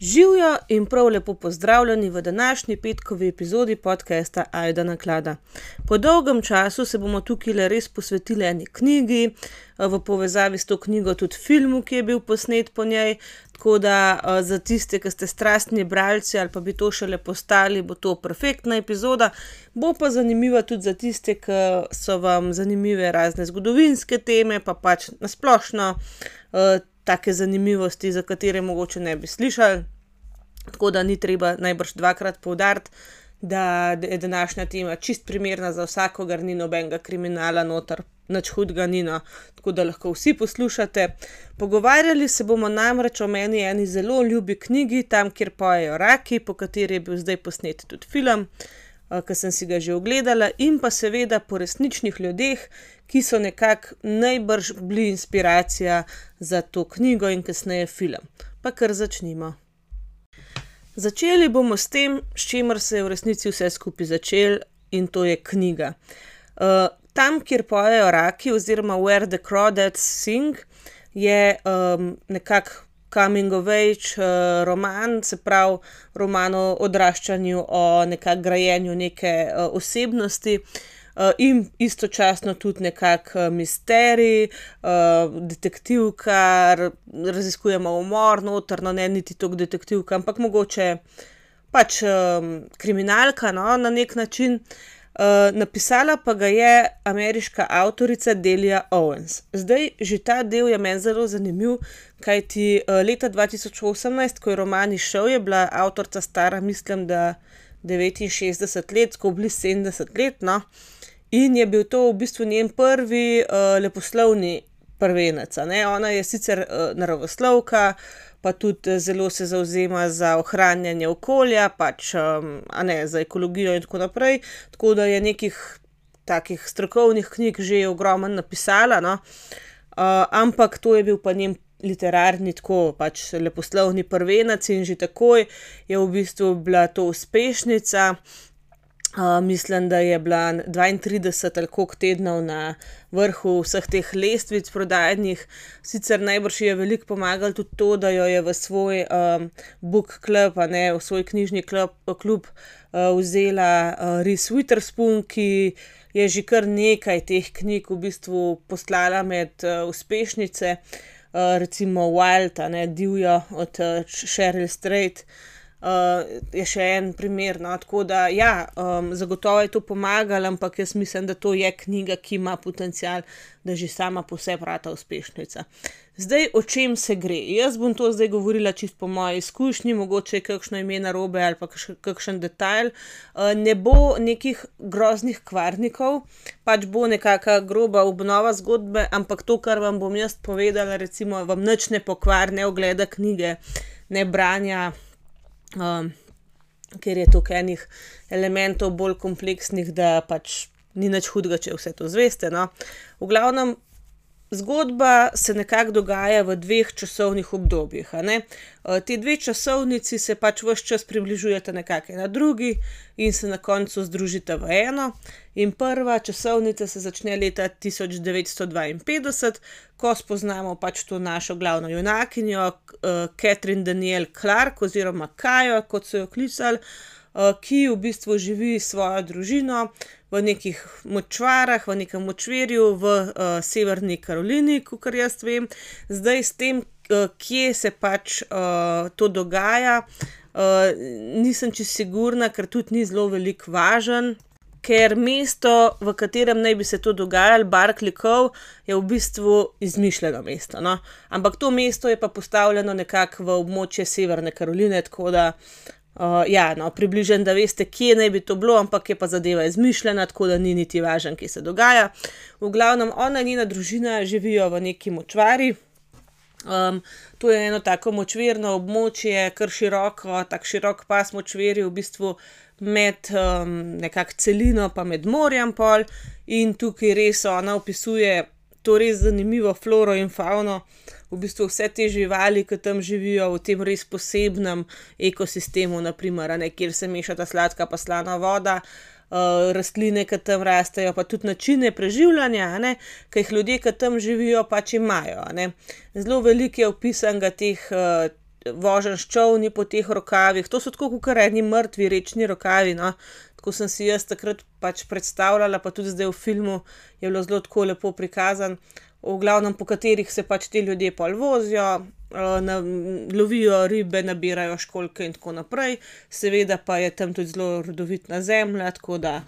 Živijo in prav lepo pozdravljeni v današnji petkovi epizodi podcasta Aida Naklada. Po dolgem času se bomo tukaj res posvetili eni knjigi, v povezavi s to knjigo tudi filmu, ki je bil posnet po njej. Tako da za tiste, ki ste strastni bralci ali pa bi to šele postali, bo to perfektna epizoda. Bo pa zanimiva tudi za tiste, ki so vam zanimive razne zgodovinske teme, pa pač na splošno take zanimivosti, za katere mogoče ne bi slišali. Tako da ni treba najbrž dvakrat poudariti, da je današnja tema čisto primerna za vsakogar, ni nobenega kriminala noter, nič hudega ni, no. Tako da lahko vsi poslušate. Pogovarjali se bomo namreč o meni eni zelo ljubi knjigi Tam, kjer pojejo raki, po kateri je bil zdaj posnet tudi film, ke sem si ga že ogledala, in pa seveda po resničnih ljudeh, ki so nekako najbrž bili inspiracija za to knjigo in kasneje film. Pa kar začnimo. Začeli bomo s tem, s čimer se je v resnici vse skupaj začelo, in to je knjiga. Tam, kjer pojejo raki oziroma Where the crawdads sing, je nekako coming of age roman, se pravi roman o odraščanju, o nekako grajenju neke osebnosti, in istočasno tudi nekako misterij, detektivka, raziskujemo umor noter, no, ne niti toliko detektivka, ampak mogoče pač kriminalka, no, na neki način. napisala pa ga je ameriška avtorica Delia Owens. Zdaj, že ta del je meni zelo zanimiv, kajti leta dva tisoč osemnajst, ko je roman izšel, je bila avtorica stara, mislim, da devetinšestdeset let, tako blizu sedemdeset let, no. In je bil to v bistvu njen prvi leposlovni prvenec, ona je sicer naravoslovka pa tudi zelo se zavzema za ohranjanje okolja pač, a ne, za ekologijo in tako naprej. Tako da je nekih takih strokovnih knjig že ogromno napisala, no. ampak to je bil pa njen literarni, tako pač leposlovni prvenec in že takoj je v bistvu bila to uspešnica. Mislim, da je bila dvaintrideset ali koliko tednov na vrhu vseh teh lestvic prodajnih. Sicer najbrž je veliko pomagalo tudi to, da jo je v svoj book club, ne, v svoj knjižni klub, vzela Reese Witherspoon, ki je že kar nekaj teh knjig v bistvu poslala med uspešnice. recimo Wild, ne, Divja od Cheryl Strayed, je še en primer, no, tako da ja, zagotovo je to pomagalo, ampak jaz mislim, da to je knjiga, ki ima potencial, da že sama po sebi rata uspešnica. Zdaj, o čem se gre? Jaz bom to zdaj govorila čisto po moji izkušnji, mogoče je kakšno ime narobe ali pa kakšen detajl. ne bo nekih groznih kvarnikov, pač bo nekaka groba obnova zgodbe, ampak to, kar vam bom jaz povedala, recimo, vam nič ne pokvari ne ogleda knjige ne branja, ker je toliko enih elementov bolj kompleksnih, da pač ni nič hudega, če vse to izveste, no. V glavnem, zgodba se nekako dogaja v dveh časovnih obdobjih, a ne. ti dve časovnici se pač ves čas približujeta nekako ena drugi in se na koncu združita v eno. In prva časovnica se začne leta tisoč devetsto dvainpetdeset, ko spoznamo pač to našo glavno junakinjo, Catherine Danielle Clark oziroma Kajo, kot so jo klicali, ki v bistvu živi s svojo družino v nekih močvarah, v nekem močvirju v Severni Karolini, kakor jaz vem. Zdaj, s tem, kje se pač to dogaja, nisem čisto sigurna, ker tudi ni zelo veliko važno, ker mesto, v katerem naj bi se to dogajalo, Berkeley Cove, je v bistvu izmišljeno mesto, no. Ampak to mesto je pa postavljeno nekako v območje Severne Karoline, tako da ja, no, približno, da veste, kje naj bi to bilo, ampak je pa zadeva izmišljena, tako da ni niti važno, kje se dogaja. V glavnem, ona in njena družina živijo v neki močvari. to je eno tako močvirno območje, kar široko, tako širok pas močvirij v bistvu med nekako celino pa med morjem pol. In tukaj res ona opisuje to res zanimivo floro in favno. V bistvu vse te živali, ke tam živijo, v tem res posebnem ekosistemu, na primer, a ne, kjer se mešata sladka pa slana voda. rastline, ke tam rastejo, pa tudi načine preživljanja, ne, ke jih ljudje, ke tam živijo, pač imajo, ne. Zelo veliko je opisanega teh vožen s čovni po teh rokavih, to so tako kot eni mrtvi rečni rokavi. No. Tako sem si jaz takrat pač predstavljala, pa tudi zdaj v filmu je bilo zelo tako lepo prikazano, v glavnem po katerih se pač ti ljudje pol vozijo, na, lovijo ribe, nabirajo školjke in tako naprej. Seveda pa je tam tudi zelo rodovitna zemlja, tako da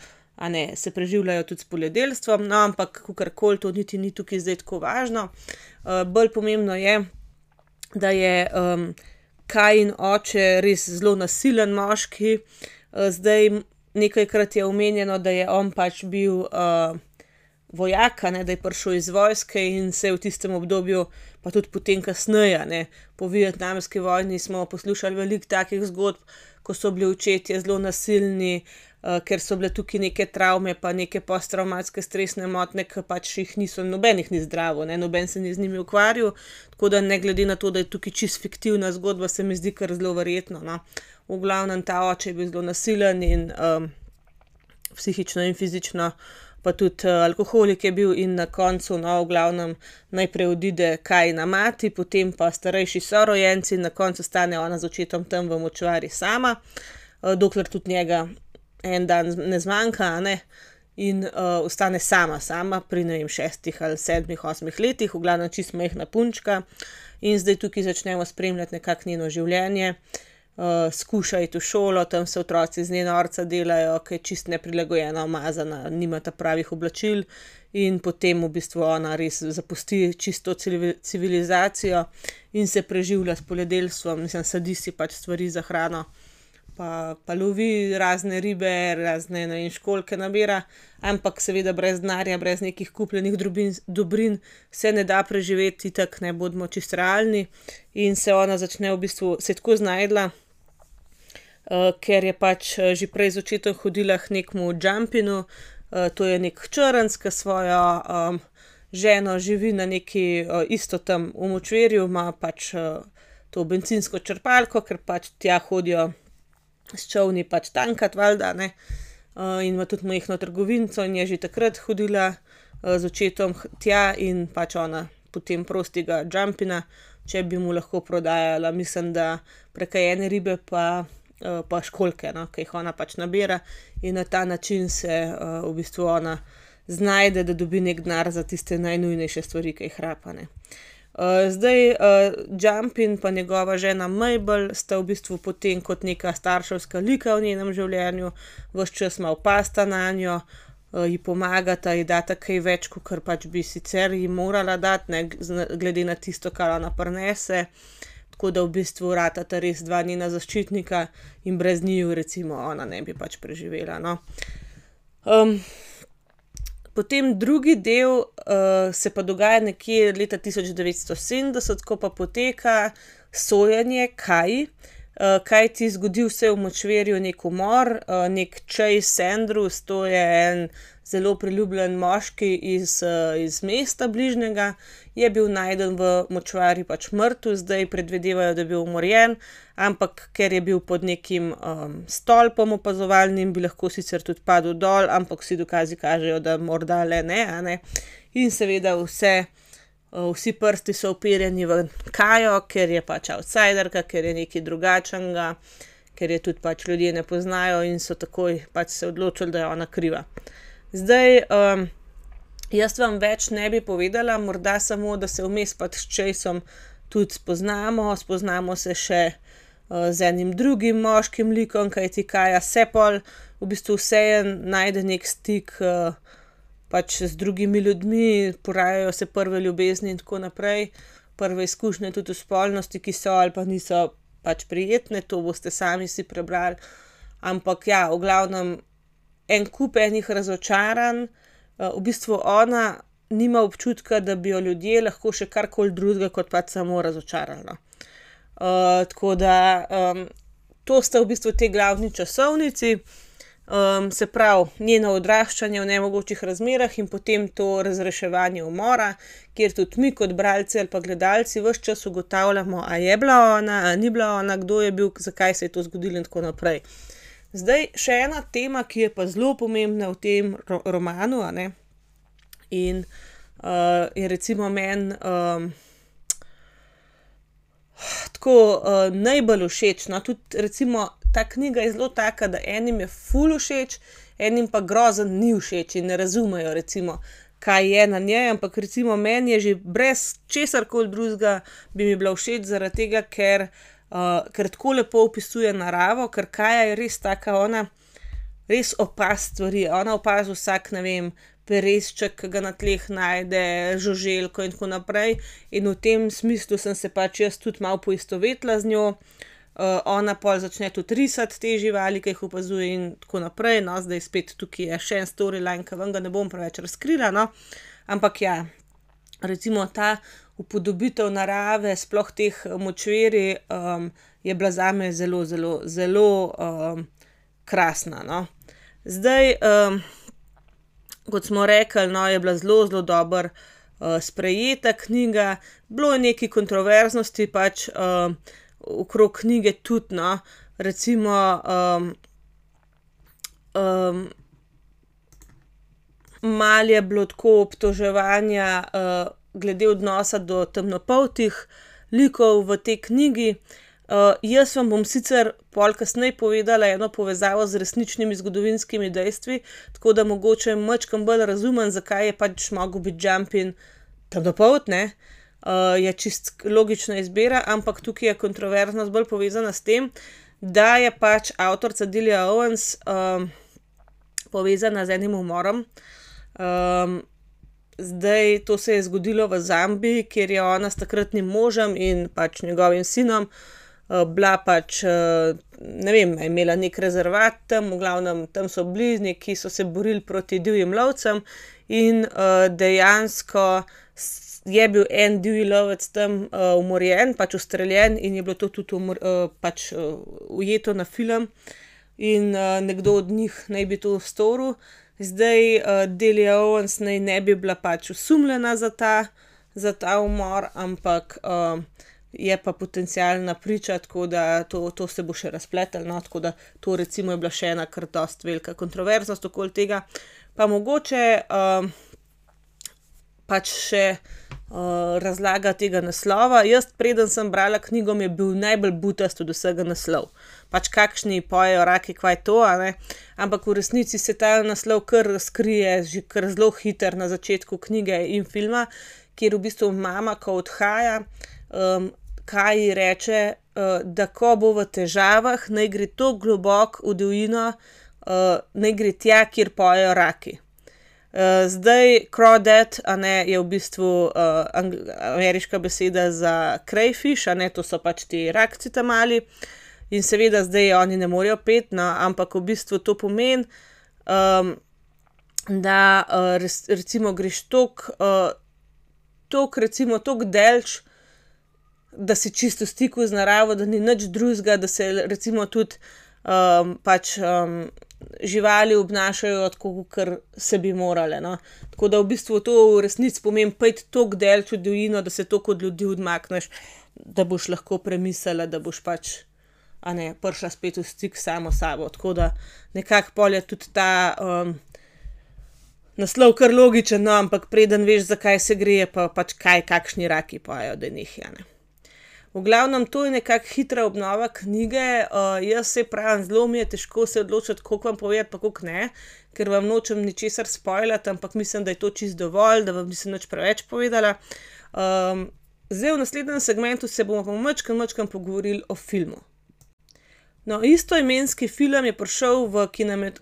ne se preživljajo tudi s poljedelstvom, no, ampak kakorkoli to niti ni tukaj zdaj tako važno. bolj pomembno je, da je um, Kajin oče res zelo nasilen moški. zdaj nekajkrat je omenjeno, da je on pač bil vojak, a ne, da je prišel iz vojske in se je v tistem obdobju, pa tudi potem kasneje, ne, po vietnamski vojni smo poslušali veliko takih zgodb, ko so bili očetje zelo nasilni, ker so bile tukaj neke travme pa neke posttravmatske stresne motnje, ke pač jih niso, noben jih ni zdravil, ne, noben se ni z njimi ukvarjal. Tako da ne glede na to, da je tukaj čisto fiktivna zgodba, se mi zdi kar zelo verjetno, no. V glavnem ta oče je bil zelo nasilen in, psihično in fizično, pa tudi, alkoholik je bil in na koncu, no, v glavnem najprej odide Kajina mati, potem pa starejši sorojenci in na koncu ostane ona z očetom tam v močvari sama. dokler tudi njega en dan ne zmanjka, ne. In, ostane sama, sama pri, ne vem, šestih ali sedmih, osmih letih, v glavnem čisto majhna punčka. In zdaj tukaj začnemo spremljati nekako njeno življenje. Skuša iti v šolo, tam se otroci iz nje norca delajo, ke je čisto neprilagojena, umazana, nima ta pravih oblačil. In potem v bistvu ona res zapusti čisto to civilizacijo in se preživlja s poljedelstvom, mislim, sadi si pač stvari za hrano. Pa, pa lovi razne ribe, razne, ne vem, školjke nabira, ampak seveda brez denarja, brez nekih kupljenih dobrin se ne da preživeti, itak, ne, bodimo čisto realni. In se ona začne v bistvu, se tako znašla, ker je pač, že prej z očetom hodila k nekemu jumpinu, to je neki črnec, ke s svojo, ženo živi na neki, isto tam v močvirju, ima pač, to bencinsko črpalko, ker pač tja hodijo s čolni pač tankat valjda, ne. in ima tudi majhno trgovinico in je že takrat hodila, z očetom tja in pač ona potem prosi tega jumpina, če bi mu lahko prodajala, mislim, da prekajene ribe pa, pa školjke, no, ke jih ona pač nabira. In na ta način se, v bistvu ona znajde, da dobi neki denar za tiste najnujnejše stvari, ke jih rabi, a ne. zdaj, Jumpin pa njegova žena Mabel sta v bistvu potem kot neka starševska lika v njenem življenju. Ves čas malo pazita nanjo, ji pomagata, ji data kaj več, kakor pač bi sicer ji morala dati, ne, glede na tisto, kar ona prinese. Tako da v bistvu ratata res dva njena zaščitnika in brez njiju recimo ona ne bi pač preživela, no. potem drugi del, se pa dogaja nekje leta tisoč devetsto sedemdeset, ko pa poteka sojenje Kaji. kajti zgodi se v močvirju neki umor, neki Chase Sanders, to je en zelo priljubljen moški iz, iz mesta bližnjega, je bil našel v močvari pač mrtev, zdaj predvidevajo, da je bil umorjen, ampak ker je bil pod nekim, stolpom opazovalnim, bi lahko sicer tudi padel dol, ampak vsi dokazi kažejo, da morda le ne, a ne. In seveda vse, vsi prsti so uperjeni v Kajo, ker je pač outsiderka, ker je nekaj drugačnega, ker je tudi pač ljudje ne poznajo in so takoj pač se odločili, da je ona kriva. Zdaj, jaz vam več ne bi povedala, morda samo, da se vmes pač s Chasom tudi spoznamo, spoznamo se še, z enim drugim moškim likom, kajti Kaja se pol v bistvu vseeno najde neki stik, pač z drugimi ljudmi, porajajo se prve ljubezni in tako naprej. Prve izkušnje tudi v spolnosti, ki so ali pa niso pač prijetne, to boste sami si prebrali. Ampak ja, v glavnem en kup enih razočaranj, v bistvu ona nima občutka, da bi jo ljudje lahko še karkoli drugega kot pač samo razočarali, no. tako da, to sta v bistvu ti glavni časovnici. se pravi, njeno odraščanje v nemogočih razmerah in potem to razreševanje umora, kjer tudi mi kot bralci ali pa gledalci ves čas ugotavljamo, a je bila ona, a ni bila ona, kdo je bil, zakaj se je to zgodilo in tako naprej. Zdaj še ena tema, ki je pa zelo pomembna v tem romanu, a ne, in, je recimo meni, tako uh, najbolj všeč. No, tudi recimo ta knjiga je zelo taka, da enim je ful všeč, enim pa grozen ni všeč in ne razumejo, recimo, kaj je na njej. Ampak recimo meni je že brez česar koli drugega bi mi bila všeč, zaradi tega, ker, uh, ker tako lepo opisuje naravo, ker Kaja je res taka ona. Res opaz stvari, ona opazi vsak, ne vem, peresček, ki ga na tleh najde, žuželko in tako naprej. In v tem smislu sem se pač jaz tudi malo poistovetila z njo. Uh, ona pa začne tudi risati te živali, ki jih opazuje, in tako naprej. No, zdaj spet tukaj je še en storyline, ki vam ga ne bom preveč razkrila. No. Ampak ja, recimo ta upodobitev narave, sploh teh močveri, um, je bila za me zelo, zelo, zelo um, krasna. No. Zdaj, um, kot smo rekli, no, je bila zelo, zelo dobro uh, sprejeta knjiga, bilo je nekaj kontroverznosti pač. Uh, okrog knjige tudi, no, recimo, malo je bilo tako obtoževanja uh, glede odnosa do temnopoltih likov v tej knjigi. Uh, jaz vam bom sicer pol kasneje povedala eno povezavo z resničnimi zgodovinskimi dejstvi, tako da mogoče mačkam bolj razumem, zakaj je pač mogel biti jumping temnopolt, ne. Uh, uh, je čist logična izbira, ampak tukaj je kontroverznost bolj povezana s tem, da je pač avtorica Dilja Owens um, povezana z enim umorom. Um, zdaj to se je zgodilo v Zambiji, kjer je ona s takratnim možem in pač njegovim sinom. Bila pač, ne vem, imela nek rezervat tam, v glavnem tam so bližnji, ki so se borili proti divjim lovcem, in dejansko je bil en divji lovec tam uh, umorjen, pač ustreljen, in je bilo to tudi umor, uh, pač, uh, ujeto na film, in uh, nekdo od njih naj bi to storil. Zdaj, uh, Delia Owens naj ne bi bila pač usumljena za ta, za ta umor, ampak uh, je pa potencijalna priča, tako da to, to se bo še razpletalo. No? Tako da to recimo je bila še ena kar dost velika kontroverznost okoli tega. Pa mogoče uh, pač še uh, razlaga tega naslova. Jaz, preden sem brala knjigo, mi je bil najbolj butast od vsega naslov. Pač kakšni pojejo, raki, kaj je to, ampak v resnici se ta naslov kar skrije, že kar zelo hiter na začetku knjige in filma, kjer v bistvu mama, ko odhaja. Um, Kaj ji reče, uh, da ko bo v težavah, naj gre tako globoko v divjino, uh, naj gre tja, kjer pojejo raki. Uh, zdaj, crawdad, a ne je v bistvu uh, ameriška beseda za crayfish, a ne to so pač ti rakci tam mali. In seveda zdaj oni ne morejo pet, no, ampak v bistvu to pomeni, um, da uh, res, recimo greš tok, uh, tok recimo tok delč, da si čisto v stiku z naravo, da ni nič drugega, da se recimo tudi um, pač. Um, živali obnašajo tako, kot se bi morale. No? Tako da v bistvu to v resnici pomeni, da je to del čudovino, da se to kot ljudi odmakneš, da boš lahko premislila, da boš pač. A ne, prišla spet v stik samo s sabo. Tako da nekako polje tudi ta um, naslov, kar logičen, no, ampak preden veš, zakaj se gre, pa pač kaj, kakšni raki pojejo, da jih je. V glavnem, to je nekakšna hitra obnova knjige. Uh, jaz se pravim, zelo mi je težko se odločiti, kako vam povedati, pa kako ne, ker vam nočem ničesar spoilati, ampak mislim, da je to čist dovolj, da vam nisem nič preveč povedala. Um, zdaj, v naslednjem segmentu se bomo pa mačkam, mačkam pogovorili o filmu. No, istoimenski film je prišel v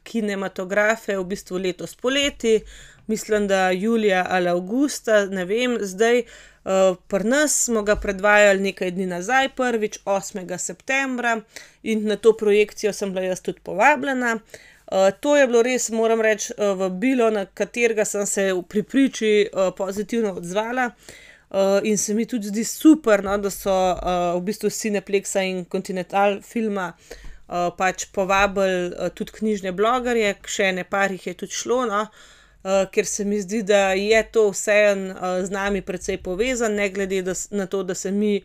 kinematografe v bistvu letos poleti, mislim, da julija ali avgusta, ne vem, zdaj. Uh, Pri nas smo ga predvajali nekaj dni nazaj, prvič 8. septembra in na to projekcijo sem bila jaz tudi povabljena. Uh, to je bilo res, moram reči, uh, vabilo, na katerega sem se pri priči uh, pozitivno odzvala. Uh, in se mi tudi zdi super, no, da so uh, v bistvu Cineplexa in Continental filma uh, pač povabili uh, tudi knjižne blogerje, še ne par jih je tudi šlo. No. Uh, uh, ker se mi zdi, da je to vseeno uh, z nami precej povezano, ne glede da, na to, da se mi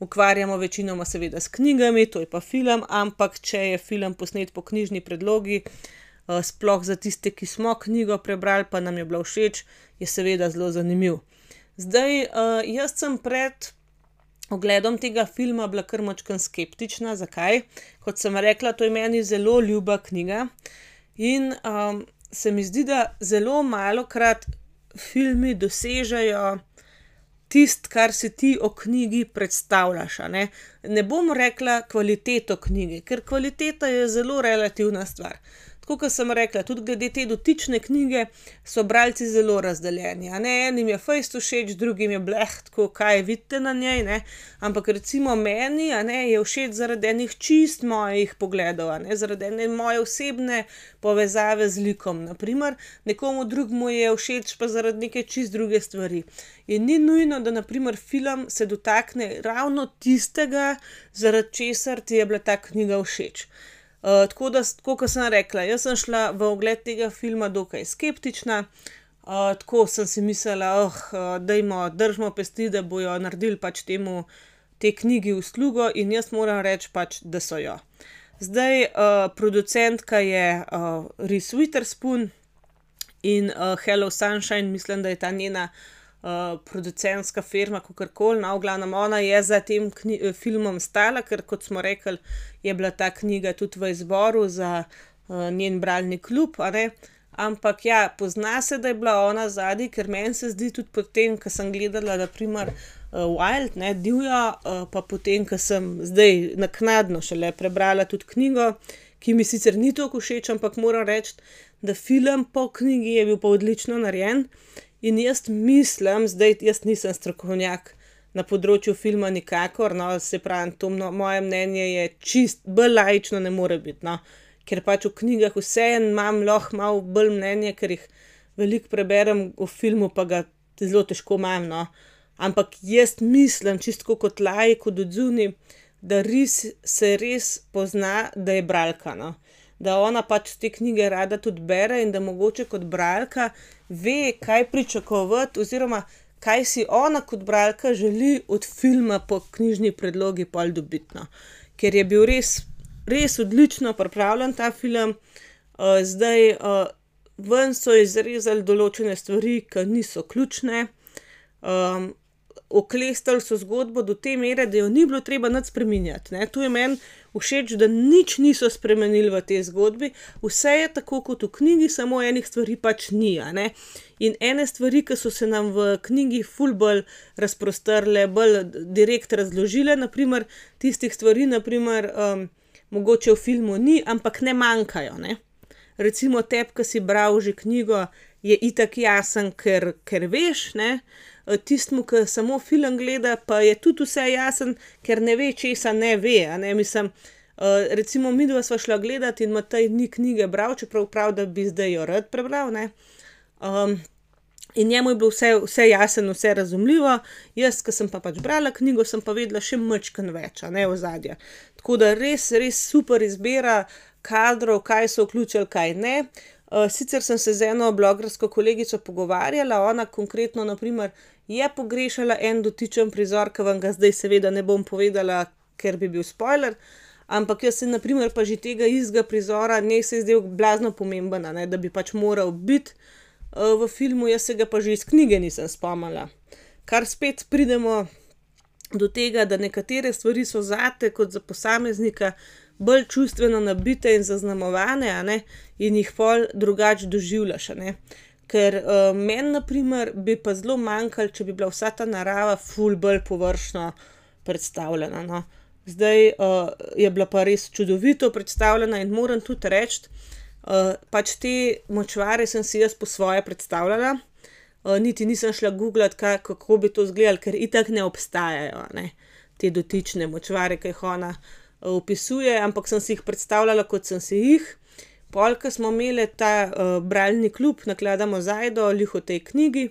ukvarjamo večinoma, seveda, s knjigami, to je pa film, ampak če je film posnet po knjižni predlogi, uh, sploh za tiste, ki smo knjigo prebrali, pa nam je bilo všeč, je seveda zelo zanimiv. Zdaj, uh, jaz sem pred ogledom tega filma bila kar močkan skeptična. Zakaj? Kot sem rekla, to je meni zelo ljuba knjiga. In um, se mi zdi, da zelo malo krat filmi dosežejo tisto, kar si ti o knjigi predstavljaš. Ne? ne bom rekla kvaliteto knjige, ker kvaliteta je zelo relativna stvar. Tako kot sem rekla, tudi glede te dotične knjige so bralci zelo razdeljeni. Enim je fejst všeč, drugim je bleh, tako kaj vidite na njej. Ne? Ampak recimo meni ne, je všeč zaradi enih čist mojih pogledov, ne? zaradi ene moje osebne povezave z likom. Naprimer, nekomu drugemu je všeč pa zaradi neke čist druge stvari. In ni nujno, da naprimer film se dotakne ravno tistega, zaradi česar ti je bila ta knjiga všeč. Uh, tako da, kot sem rekla, jaz sem šla v ogled tega filma dokaj skeptična. Uh, tako sem si mislila, oh, da jim držimo pesti, da bojo naredili pač temu te knjigi uslugo, in jaz moram reči, pač, da so jo. Zdaj, uh, producentka je uh, Reese Witherspoon in uh, Hello Sunshine, mislim, da je ta njena uh, producentska firma, kako koli, no, glavno, ona je za tem filmom stala, ker kot smo rekli, je bila ta knjiga tudi v izboru za uh, njen bralni klub. Ampak ja, pozna se, da je bila ona zadnji, ker meni se zdi tudi potem, ko sem gledala, naprimer, uh, Wild, ne, divja, uh, pa potem, ko sem zdaj naknadno šele prebrala tudi knjigo, ki mi sicer ni tako všeč, ampak moram reči, da film po knjigi je bil pa odlično narejen. In jaz mislim, zdaj jaz nisem strokovnjak na področju filma, nikakor, no, se pravi, to no, moje mnenje je čist, bolj lajično ne more biti. No, ker pač v knjigah vseeno imam lahko malo bolj mnenje, ker jih veliko preberem, v filmu pa ga zelo težko imam. No. Ampak jaz mislim, čisto kot lajk od odzuni, da res se res pozna, da je bralka. No da ona pač te knjige rada tudi bere in da mogoče kot bralka ve, kaj pričakovati, oziroma kaj si ona kot bralka želi od filma po knjižni predlogi pol dobitno. Ker je bil res, res odlično pripravljen ta film, uh, zdaj uh, ven so izrezali določene stvari, ki niso ključne. Um, Oklestili so zgodbo do te mere, da jo ni bilo treba nič spremenjati. Tu je meni všeč, da nič niso spremenili v tej zgodbi, vse je tako kot v knjigi, samo enih stvari pač ni. In ene stvari, ki so se nam v knjigi fulbol razprostrle, bolj direkt razložile, naprimer, tistih stvari, naprimer, um, mogoče v filmu ni, ampak ne manjkajo. Ne? Recimo, tebi, ki si bral že knjigo, je itak jasen, ker, ker veš. Ne? Tistemu, ki samo film gleda, pa je tudi vse jasen, ker ne ve, česa ne ve. Ne? Mislim, uh, recimo, mi dva sva šla gledati in Matej ni knjige bral, čeprav prav, da bi zdaj jo rad prebral. Um, in njemu je bilo vse, vse jasno, vse razumljivo, jaz, ki sem pa pač brala knjigo, sem pa vedela še mrčkan več, ne v zadje. Tako da res, res super izbira kadrov, kaj so vključili, kaj ne. Uh, sicer sem se z eno blogersko kolegico pogovarjala, ona konkretno, naprimer, je pogrešala en dotičen prizor, ki vam ga zdaj seveda ne bom povedala, ker bi bil spoiler. Ampak jaz se, naprimer, pa že tega istega prizora, ne se je zdel blazno pomemben, ne, da bi pač moral biti uh, v filmu, jaz se ga pa že iz knjige nisem spomnila. Kar spet pridemo do tega, da nekatere stvari so zate, kot za posameznika, bolj čustveno nabite in zaznamovane, ne, in jih pol drugače doživljaš. Ker uh, meni, na primer, bi pa zelo manjkalo, če bi bila vsa ta narava ful bolj površno predstavljena. No. Zdaj uh, je bila pa res čudovito predstavljena in moram tudi reči, uh, pač te močvare sem si jaz po svoje predstavljala. Uh, niti nisem šla googlat, kako bi to izgledalo, ker itak ne obstajajo ne, te dotične močvare, ki jih ona uh, opisuje, ampak sem si jih predstavljala, kot sem si jih. Polka smo imeli ta uh, bralni klub, nakladamo zajdo, liho tej knjigi.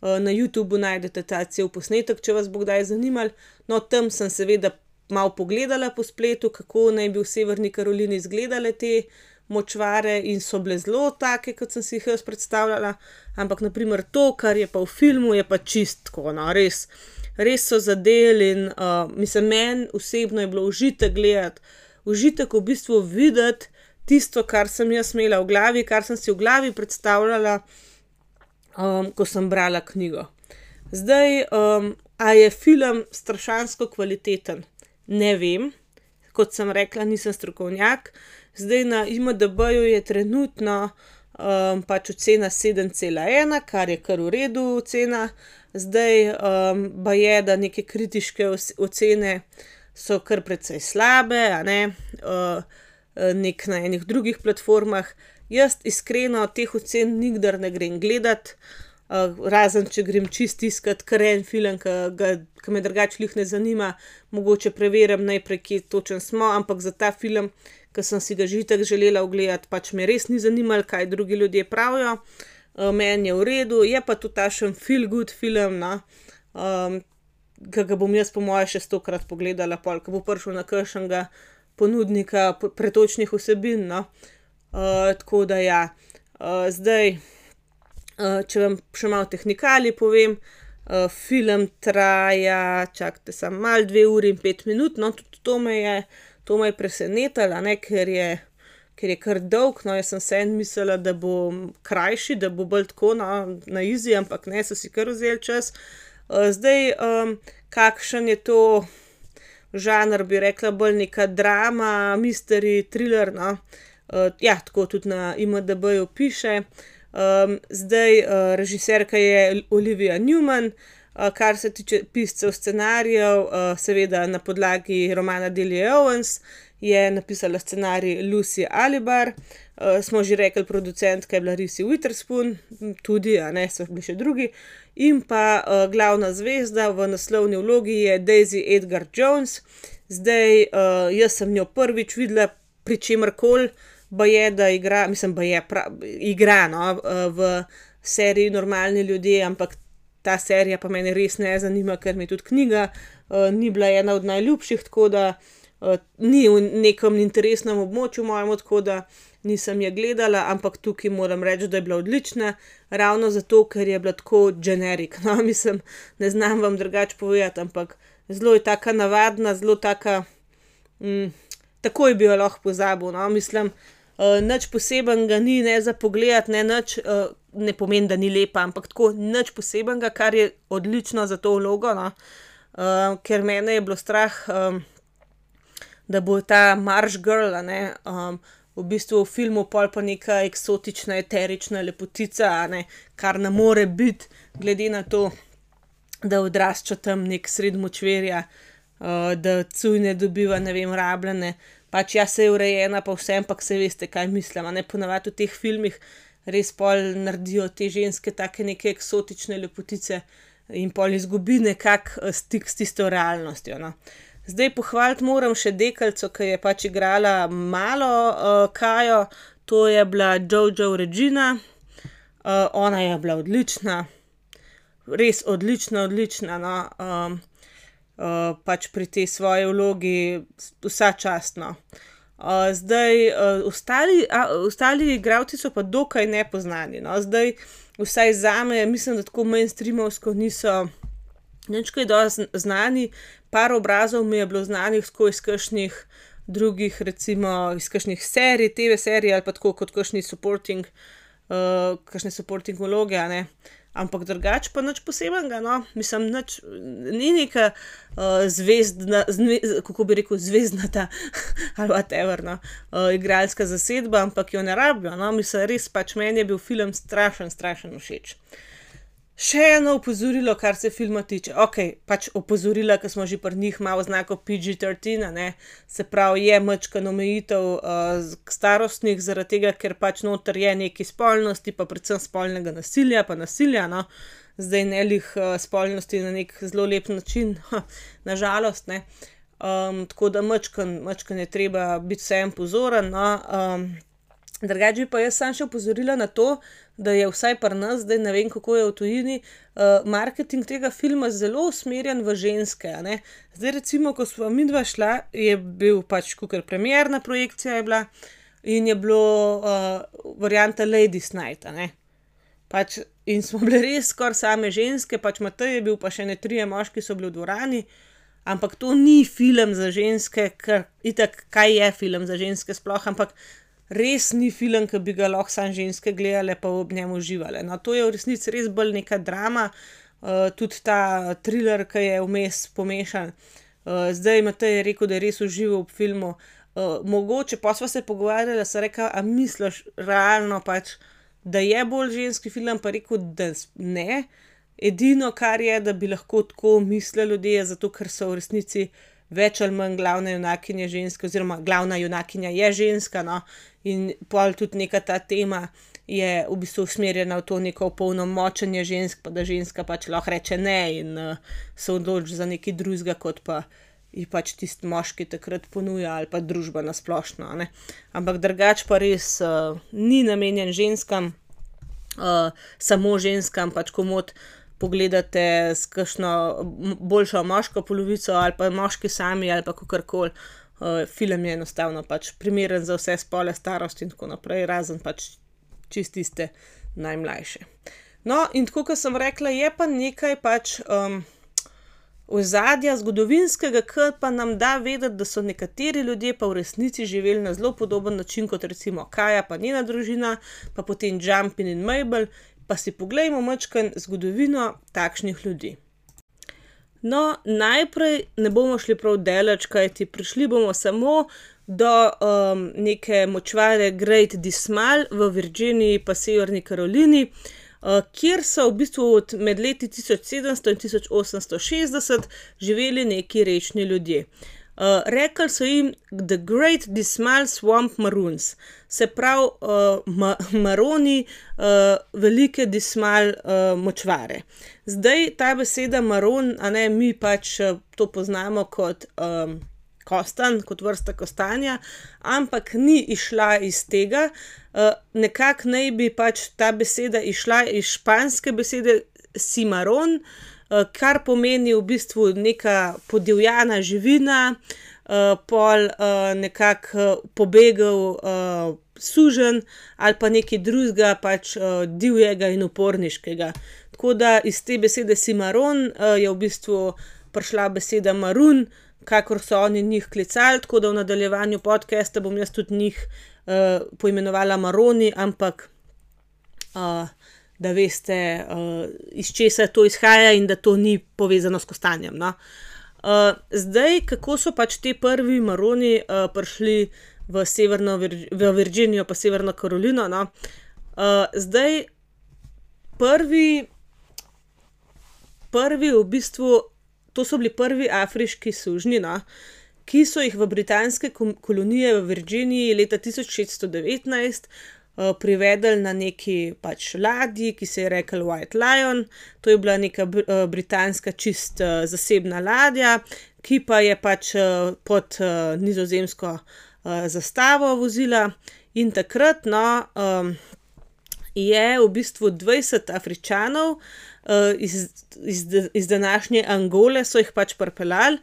Uh, na YouTubu najdete ta cel posnetek, če vas bo kdaj zanimal. No, tam sem seveda malo pogledala po spletu, kako naj bi v Severni Karolini izgledale te močvare in so bile zelo take, kot sem si jih jaz predstavljala. Ampak, naprimer, to, kar je pa v filmu, je pa čistko, no, res. Res so zadeli in uh, mislim, meni osebno je bilo užitek gledati, užitek v bistvu videti tisto, kar sem jaz imela v glavi, kar sem si v glavi predstavljala, um, ko sem brala knjigo. Zdaj, um, a je film strašansko kvaliteten? Ne vem. Kot sem rekla, nisem strokovnjak. Zdaj na IMDB-ju je trenutno, pač ocena sedem cela ena, kar je kar v redu ocena. Zdaj, baje, da neke kritiške ocene so kar precej slabe, a ne. Nekje na enih drugih platformah. Jaz iskreno teh ocen nikdar ne grem gledat, razen če grem čisto iskat kar en film, ke me drugače glih ne zanima. Mogoče preverim najprej, kje točno smo, ampak za ta film, ke sem si ga že itak želela ogledati, pač me res ni zanimalo, kaj drugi ljudje pravijo. meni je v redu, je pa to takšen feel good film, no. ke ga bom jaz po moje še stokrat pogledala pol, ke bo prišel na kakšnega ponudnika pretočnih vsebin, no. tako da ja. zdaj, če vam še malo tehnikalij povem. film traja, čakajte samo malo, dve uri in pet minut, no, tudi to me je, to me je presenetilo, ker ker je kar dolg, no, jaz sem vseeno mislila, da bo krajši, da bo bolj tako, no, na easy, ampak ne, so si kar vzeli čas. zdaj, kakšen je to žanr, bi rekla bolj neka drama, mystery, triler, no. ja, tako tudi na IMDB-ju piše. zdaj, režiserka je Olivia Newman, kar se tiče piscev scenarijev, seveda na podlagi romana Delia Owens je napisala scenarij Lucy Alibar. Smo že rekli, producentka je bila Reese Witherspoon, tudi, a ne, so bili še drugi. In pa, glavna zvezda v naslovni vlogi je Daisy Edgar Jones. Zdaj, jaz sem njo prvič videla pri čemerkoli, baje, da igra, mislim, baje, igra, no, v seriji Normalni ljudje, ampak ta serija pa mene res ne zanima, ker mi tudi knjiga, ni bila ena od najljubših, tako da, ni v nekem interesnem območju mojemu, tako da nisem je gledala, ampak tukaj moram reči, da je bila odlična. Ravno zato, ker je bila tako generic, no, mislim, ne znam vam drugače povedati, ampak zelo je taka navadna, zelo taka, takoj bi jo lahko pozabil, no, mislim, nič posebnega ni ne za pogledati ne nič, ne pomeni, da ni lepa, ampak tako, nič posebnega, kar je odlično za to vlogo, no. ker mene je bilo strah, da bo ta Marš girl, ne, v bistvu v filmu pol pa neka eksotična, eterična lepotica, ne, kar ne more biti, glede na to, da odrašča tam nekje sredi močvirja, da cunje dobiva, ne vem, rabljene. Pač ja, saj je urejena pa vse, ampak saj veste, kaj mislim, ne, ponavadi v teh filmih res pol naredijo te ženske take neke eksotične lepotice in pol izgubi nekako, stik s tisto realnostjo, no. Zdaj, pohvaliti moram še deklico, ke je pač igrala malo, Kajo. To je bila Jojo Regina. ona je bila odlična. Res odlična, odlična, no, pač pri tej svoji vlogi vsa čast, no. zdaj, ostali, ostali igralci so pa dokaj nepoznani, no, zdaj vsaj zame, mislim, da tako mainstreamovsko niso nič kaj dosti znani. Par obrazov mi je bilo znanih tako iz kakšnih drugih recimo, iz kakšnih serij, TV-serij ali pa tako kot kakšni supporting, kakšne supporting vloge, a ne. Ampak drugače pa nič posebnega, no. Mislim nič, ni neka, kako bi rekel, zvezdnata ali whatever, no, igralska zasedba, ampak jo ne rabijo, no, mislim, res pač meni je bil film strašno, strašno všeč. Še eno opozorilo, kar se filma tiče, okej, pač opozorila, ke smo že pri njih, PG-thirteen, a ne. Se pravi, je majčkeno omejitev, starostnih, zaradi tega, ker pač noter je nekaj spolnosti pa predvsem spolnega nasilja pa nasilja, no. Zdaj ne glih, spolnosti na neki zelo lep način, na žalost, ne. tako da majčkeno, majčkeno je treba biti vseeno pozoren, no, Drugače bi pa jaz samo še opozorila na to, da je vsaj pri nas, zdaj ne vem, kako je v tujini, marketing tega filma zelo usmerjen v ženske, ne. Zdaj recimo, ko sva midva šla, je bil pač kakor premierna projekcija je bila in je bilo, varianta Ladies night, a ne. Pač in smo bile res skoraj same ženske, pač Matej je bil pa še ene trije moški so bili v dvorani. Ampak to ni film za ženske, ker itak, kaj je film za ženske sploh, ampak res ni film, ke bi ga lahko samo ženske gledale pa ob njem uživale, no, to je v resnici res bolj neka drama. uh, tudi ta thriller, ki je vmes pomešan. Uh, zdaj Matej je rekel, da je res užival v filmu. Uh, mogoče pa smo se pogovarjali, da se reka, a misliš realno pač, da je bolj ženski film, pa rekel, da ne. Edino, kar je, da bi lahko tako mislili ljudje, zato ker so v resnici več ali manj glavna junakinja ženska, oziroma glavna junakinja je ženska, no, in pol tudi neka ta tema je v bistvu usmerjena v to neko polnomočenje žensk, pa da ženska pač lahko reče ne in uh, se odloči za nekaj drugega, kot pa ji pač tisti moški takrat ponuja ali pa družba na splošno. Ne? Ampak drugač pa res uh, ni namenjen ženskam, uh, samo ženskam, pač komod. Pogledate s kakšno boljšo moško polovico, ali pa moški sami, ali pa kako koli. Uh, film je enostavno pač primeren za vse spole, starost in tako naprej, razen pač čististe najmlajše. No, in tako kot sem rekla, je pa nekaj pač um, ozadja zgodovinskega, ki pa nam da vedeti, da so nekateri ljudje pa v resnici živeli na zelo podoben način kot recimo Kaja, pa njena družina, pa potem Jumpin in Mabel. Pa si pogledajmo mačken zgodovino takšnih ljudi. No, najprej ne bomo šli prav daleč, kajti prišli bomo samo do um, neke močvare Great Dismal v Virginiji, pa Severni Karolini, uh, kjer so v bistvu med leti 1700 in 1860 živeli neki rečni ljudje. Uh, rekli so jim The Great Dismal Swamp Maroons, se pravi uh, ma maroni, uh, velike dismal uh, močvare. Zdaj ta beseda maron, a ne mi pač uh, to poznamo kot. Um, kostan, kot vrsta kostanja, ampak ni išla iz tega. Uh, Nekako naj bi pač ta beseda išla iz španske besede cimaron, uh, kar pomeni v bistvu neka podivjana živina, uh, pol uh, nekako pobegel. Uh, Sužen ali pa nekaj drugega, pač divjega in uporniškega. Tako da iz te besede Cimaron uh, je v bistvu prišla beseda Marun, kakor so oni njih klicali, tako da v nadaljevanju podcasta bom jaz tudi njih uh, poimenovala Maroni, ampak uh, da veste, uh, iz česa to izhaja in da to ni povezano s kostanjem. No? Uh, zdaj, kako so pač ti prvi Maroni uh, prišli v Severno, v Virginijo, pa Severno Karolino. No? Uh, zdaj, prvi, prvi v bistvu to so bili prvi afriški sužnji, no, ki so jih v britanske kolonije v Virginiji leta 1619 uh, privedli na neki pač ladji, ki se je rekel White Lion. To je bila neka uh, britanska čist uh, zasebna ladja, ki pa je pač uh, pod uh, nizozemsko uh, zastavo vozila. In takrat no, um, je v bistvu 20 Afričanov, uh, iz, iz, iz današnje Angole so jih pač pripeljali.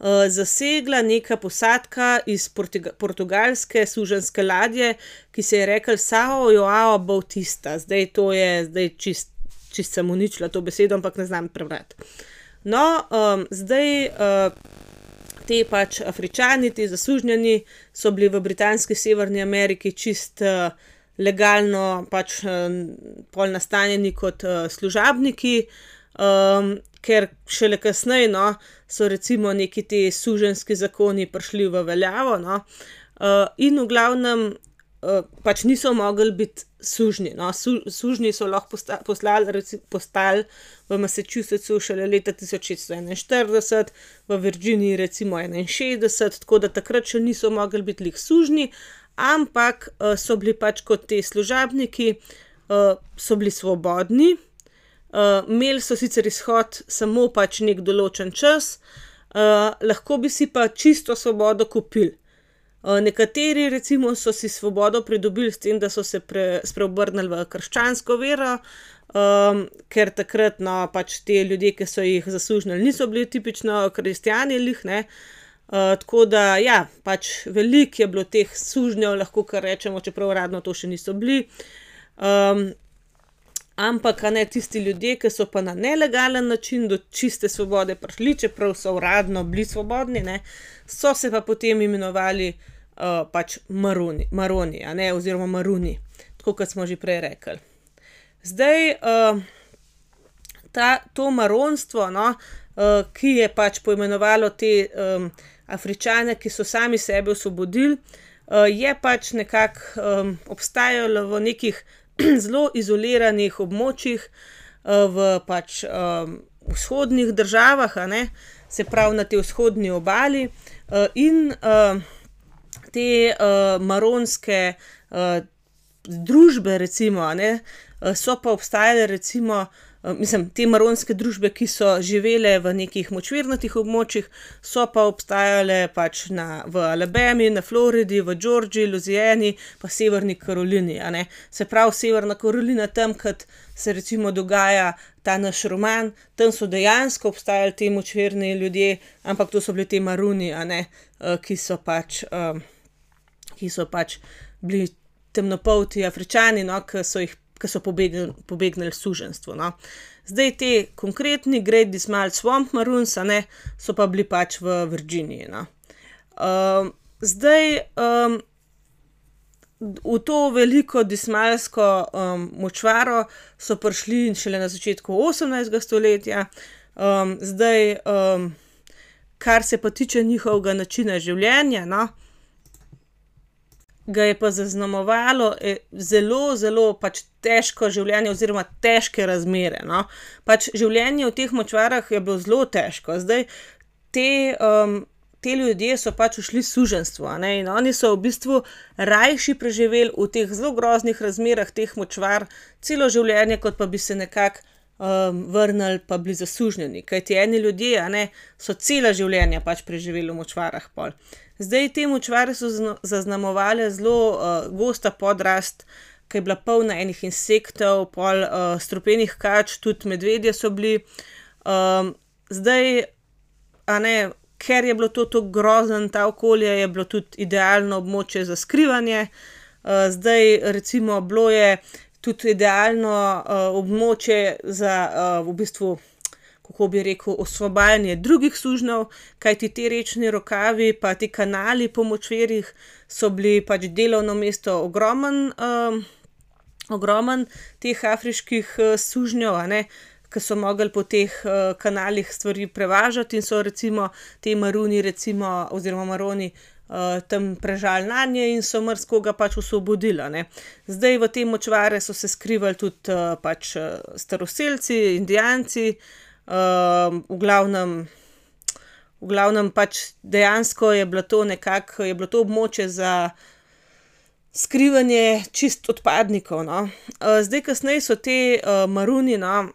Uh, zasegla neka posadka iz Portuga portugalske suženske ladje, ki se je rekel Sao Joao Bautista. Zdaj to je, zdaj čist, čist sem uničila to besedo, ampak ne znam prebrati. No, um, zdaj uh, te pač Afričani, ti zasužnjeni, so bili v Britanski Severni Ameriki čist. Uh, legalno pač pol nastanjeni kot uh, služabniki, um, ker šele kasneje no, so recimo neki ti suženski zakoni prišli v veljavo, no, uh, in v glavnem uh, pač niso mogli biti sužni. No. Su, sužni so lahko posta, poslali, reci, postali v Massachusettsu šele leta 1641, v Virginiji recimo 61, tako da takrat še niso mogli biti lih sužni ampak uh, so bili pač kot ti služabniki, uh, so bili svobodni, imeli so sicer izhod samo pač nek določen čas, uh, lahko bi si pa čisto svobodo kupili. Uh, nekateri, recimo, so si svobodo pridobili s tem, da so se pre, spreobrnili v krščansko vero, um, ker takrat, no, pač ti ljudje, ki so jih zaslužili, niso bili tipično kristijani, lih, ne. Uh, Uh, tako da, ja, pač veliko je bilo teh sužnjev, lahko kar rečemo, čeprav uradno to še niso bili. Um, ampak, ne tisti ljudje, ki so pa na nelegalen način do čiste svobode prišli, čeprav so uradno bili svobodni, ne, so se pa potem imenovali uh, pač maroni, maroni ne, oziroma maruni, tako kot smo že prej rekli. Zdaj. Uh, ta, to maronstvo, no, ki je pač poimenovalo te Afričane, ki so sami sebe osvobodili, je pač nekako obstajalo v nekih zelo izoliranih območjih, v pač vzhodnih državah, ne, se pravi na tej vzhodni obali, in te maronske družbe, recimo, ne, so pa obstajale recimo, mislim, te maronske družbe, ki so živele v nekih močvirnatih območjih, so pa obstajale pač na, v Alabami, na Floridi, v Georgiji, Louisiani pa Severni Karolini. Se pravi, Severna Karolina, tam, kot se recimo dogaja ta naš roman, tam so dejansko obstajali ti močvirni ljudje, ampak to so bili ti maroni, a ne, ki so pač, ki so pač bili temnopolti Afričani, no, ke so jih, ke so pobegnili suženjstvu, no. Zdaj ti konkretni Great Dismal Swamp Maroons, ne, so pa bili pač v Virginiji, no. zdaj, v to veliko dismalsko, močvaro so prišli šele na začetku osemnajstega stoletja. zdaj, kar se pa tiče njihovega načina življenja, no, ga je pa zaznamovalo zelo, zelo pač težko življenje oziroma težke razmere, no. Pač življenje v teh močvarah je bilo zelo težko. Zdaj te, ti ljudje so pač ušli suženjstvu, a ne, in oni so v bistvu rajši preživeli v teh zelo groznih razmerah teh močvar celo življenje, kot pa bi se nekako, vrnili pa bili zasužnjeni. Kajti eni ljudje, ne, so cela življenja pač preživeli v močvarah pol. Zdaj te močvare so zaznamovale zelo, gosta podrast, ke je bila polna enih insektov, pol, strupenih kač, tudi medvedje so bili. zdaj, a ne, ker je bilo to tako grozno, to okolje, je bilo tudi idealno območje za skrivanje. zdaj recimo bilo je tudi idealno, območje za, v bistvu, kako bi rekel, osvobajanje drugih sužnjev, kajti ti rečni rokavi pa ti kanali po močvirjih so bili pač delovno mesto ogromno, ogromno teh afriških, sužnjev, a ne, ke so mogli po teh, kanalih stvari prevažati in so recimo ti maroni recimo oziroma maroni, tam prežali nanje in so marsikoga pač osvobodili. Zdaj v te močvare so se skrivali tudi, pač, staroselci, Indijanci, v glavnem, v glavnem pač dejansko je bila to nekako, bilo to območje za skrivanje čisto odpadnikov, no. zdaj kasneje so ti, maroni, no,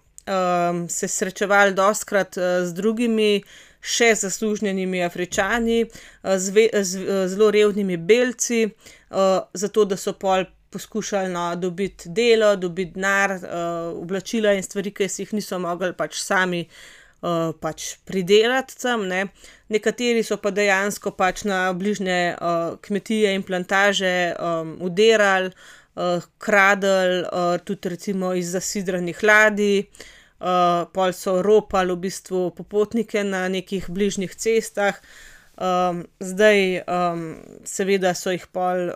se srečevali dostikrat, z drugimi še zasužnjenimi Afričani, zelo revnimi Belci, zato da so pol poskušali, no, dobiti delo, dobiti denar, oblačila in stvari, ke si jih niso mogli pač sami, pač pridelati tam, ne. Nekateri so pa dejansko pač na bližnje, kmetije in plantaže, vdirali, kradli, tudi recimo iz zasidranih ladij, pol so ropali v bistvu popotnike na nekih bližnjih cestah. zdaj, seveda so jih pol,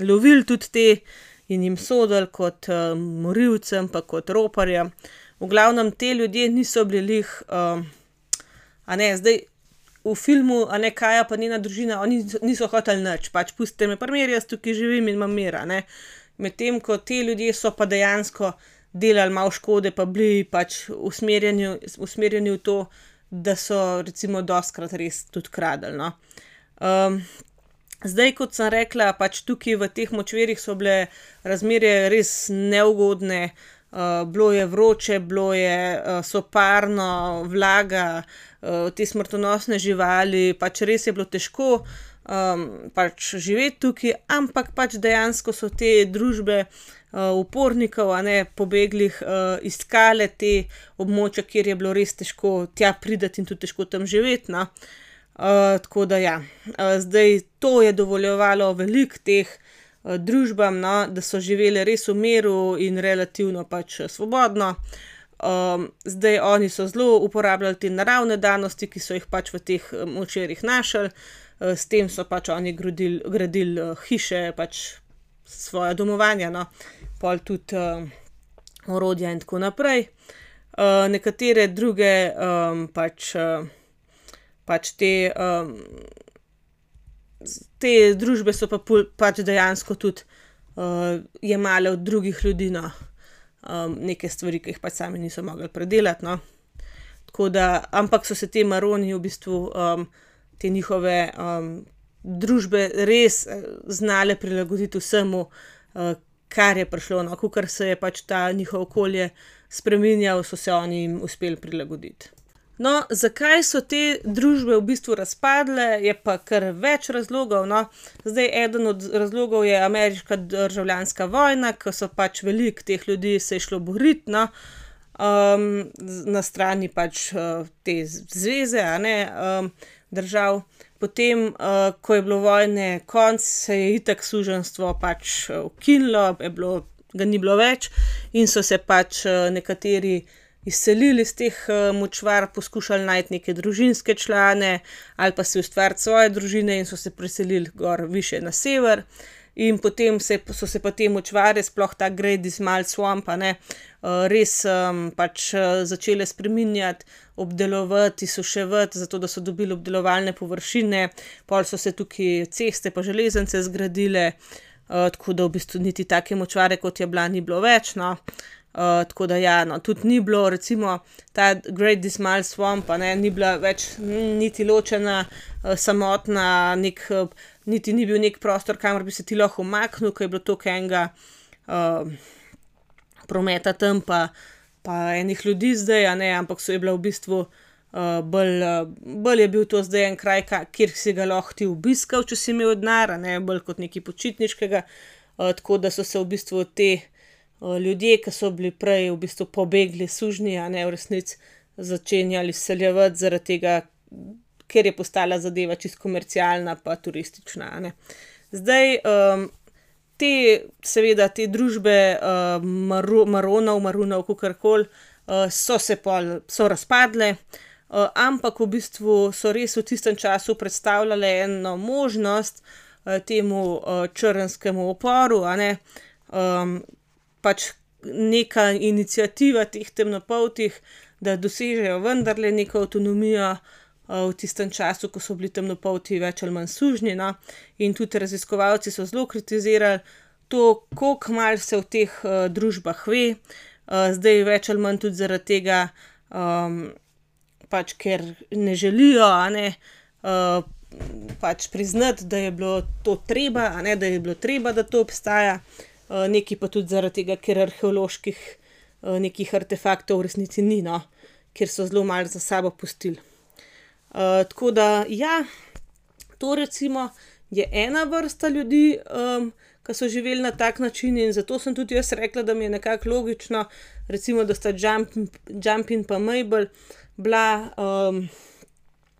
lovili tudi te in jim sodili kot, morilcem pa kot roparjem. V glavnem ti ljudje niso bili glih, a ne, zdaj v filmu, a ne, Kaja pa njena družina, oni niso hoteli nič, pač pustite me pri miru, jaz tukaj živim in imam mir, a ne. Medtem ko ti ljudje so pa dejansko delali malo škode pa bili pač usmerjeni, usmerjeni v to, da so recimo dostikrat res tudi kradli, no. Zdaj, kot sem rekla, pač tukaj v teh močvirjih so bile razmere res neugodne, bilo je vroče, bilo je, soparno, vlaga, te smrtonosne živali, pač res je bilo težko, pač živeti tukaj, ampak pač dejansko so te družbe, upornikov, a ne, pobeglih, iskale ta območja, kjer je bilo res težko tja priti in tudi težko tam živeti, no. Tako da ja. zdaj to je dovoljevalo veliko teh, družbam, no, da so živele res v miru in relativno pač svobodno. zdaj oni so zelo uporabljali te naravne danosti, ki so jih pač v teh močvirjih našli, s tem so pač oni gradili, gradili, hiše, pač svoja domovanja, no. Pol tudi, orodja in tako naprej. nekatere druge, pač, pač te, te družbe so pa pol pač dejansko tudi, jemale od drugih ljudi, no. neke stvari, ke jih pač sami niso mogli predelati, no. Tako da, ampak so se ti maroni v bistvu, te njihove, družbe res znale prilagoditi vsemu, kar je prišlo, no, kakor se je pač to njihovo okolje spreminjalo, so se oni jim uspeli prilagoditi. No, zakaj so te družbe v bistvu razpadle, je pa kar več razlogov, no. Zdaj eden od razlogov je ameriška državljanska vojna, ke so pač veliko teh ljudi se je šlo borit, no. na strani pač, te zveze, a ne, držav. Potem, ko je bilo vojne konec, se je itak suženjstvo pač ukinilo, je bilo, ga ni bilo več in so se pač, nekateri izselili iz teh, močvar, poskušali najti neke družinske člane ali pa si ustvariti svoje družine in so se preselili gor višje na sever. In potem se so se pa te močvarje, sploh ta Great Dismal Swamp, ne, res, pač, začele spreminjati, obdelovati, izsuševati, zato da so dobili obdelovalne površine. Pol so se tukaj ceste pa železnice zgradile, tako da v bistvu niti take močvare, kot je bila, ni bilo več, no. Tako da ja, no, tudi ni bilo recimo ta Great Dismal Swamp, ne, ni bila več niti ločena, samotna, neki, niti ni bil neki prostor, kamor bi se ti lahko umaknil, ke je bilo toliko enega, prometa tam pa, pa enih ljudi zdaj, ne, ampak so, je bila v bistvu, bolj, bolj je bil to zdaj en kraj, kjer si ga lahko ti obiskal, če si imel denar, ne, bolj kot nekaj počitniškega. tako da so se v bistvu ti, ljudje, ke so bili prej v bistvu pobegli sužnji, a ne, v resnici začenjali izseljevati zaradi tega, ker je postala zadeva čisto komercialna pa turistična. Zdaj, te, seveda te družbe, maronov, marunov, kakorkoli, so se pol, so razpadle, ampak v bistvu so res v tistem času predstavljale eno možnost, temu, črnskemu uporu, a ne. Pač neka iniciativa teh temnopoltih, da dosežejo vendarle neko avtonomijo, v tistem času, ko so bili temnopolti več ali manj sužnji, no. In tudi raziskovalci so zelo kritizirali to, koliko malo se o teh, družbah ve. zdaj več ali manj tudi zaradi tega, pač ker ne želijo, ne, pač priznati, da je bilo to treba, ne, da je bilo treba, da to obstaja. Nekaj pa tudi zaradi tega, ker arheoloških, nekih artefaktov v resnici ni, no. Ker so zelo malo za sabo pustili. tako da, ja, to recimo je ena vrsta ljudi, ke so živeli na tak način in zato sem tudi jaz rekla, da mi je nekako logično, recimo, da sta Jumping pa Mabel bila,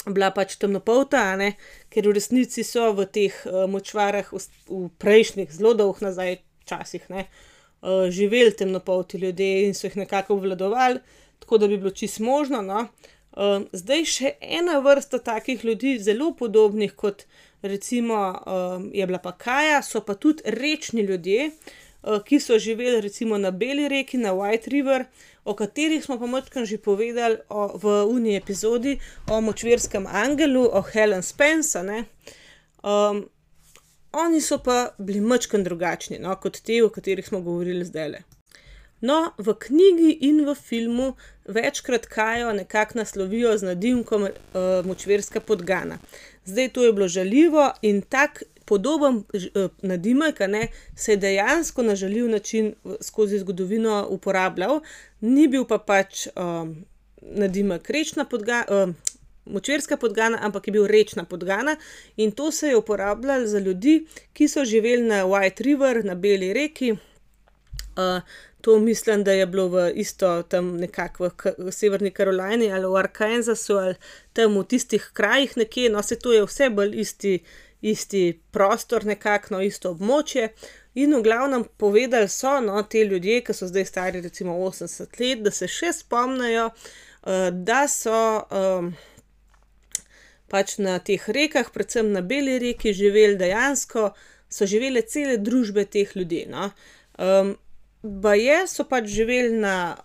bila pač temnopolta, a ne, ker v resnici so v teh, močvarah v prejšnjih, zelo dolgo nazaj časih, ne, živeli temnopolti ljudje in so jih nekako obvladovali, tako da bi bilo čisto možno, no. zdaj še ena vrsta takih ljudi, zelo podobnih kot recimo, je bila pa Kaja, so pa tudi rečni ljudje, ki so živeli recimo na Beli reki, na White River, o katerih smo pa majčkeno že povedali v oni epizodi o močvirskem angelu, o Helen Spence, a ne. Oni so pa bili majčkeno drugačni, no, kot ti, o katerih smo govorili zdajle. No, v knjigi in v filmu večkrat Kajo nekako naslovijo z nadimkom, Močvirska podgana. Zdaj, to je bilo žaljivo in tako podoben nadimek, a ne, se je dejansko na žaljiv način skozi zgodovino uporabljal. Ni bil pa pač, nadimek rečna močvirska podgana, ampak je bil rečna podgana. In to se je uporabljalo za ljudi, ki so živeli na White River, na Beli reki. to mislim, da je bilo v isto tam nekako v Severni Carolini ali v Arkansasu ali tam v tistih krajih nekje, no, saj to je vse bolj isti, isti prostor nekako, no, isto območje. In v glavnem povedali so, no, ti ljudje, ke so zdaj stari recimo osemdeset let, da se še spomnijo, da so, pač na teh rekah, predvsem na Beli reki živeli dejansko, so živele cele družbe teh ljudi, no. baje so pač živeli na,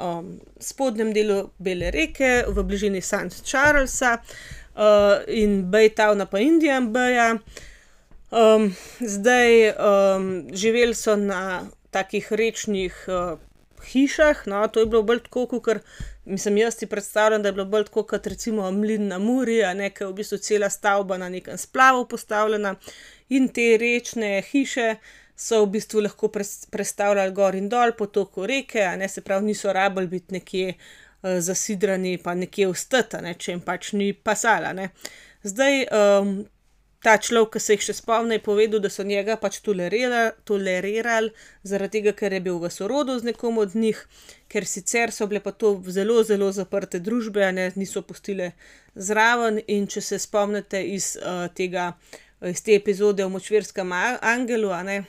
spodnjem delu Bele reke v bližini St Charlesa, in Bay towna pa Indian Baya. zdaj, živeli so na takih rečnih, hišah, no, to je bilo bolj tako kakor, mislim, jaz si predstavljam, da je bilo bolj tako kot recimo mlin na Muri, a ne, ke je v bistvu cela stavba na nekem splavu postavljena. In te rečne hiše so v bistvu lahko prestavljali gor in dol po toku reke, a ne, se pravi, niso rabili biti nekje, zasidrani pa nekje ostati, a ne, če jim pač ni pasalo, a ne. Zdaj, ta človek, ke se jih še spomni, je povedal, da so njega pač tolerirali zaradi tega, ker je bil v sorodu z nekom od njih, ker sicer so bile pa to zelo, zelo zaprte družbe, ne, niso pustile zraven, in če se spomnite iz, tega, iz te epizode o močvirskem angelu, ne,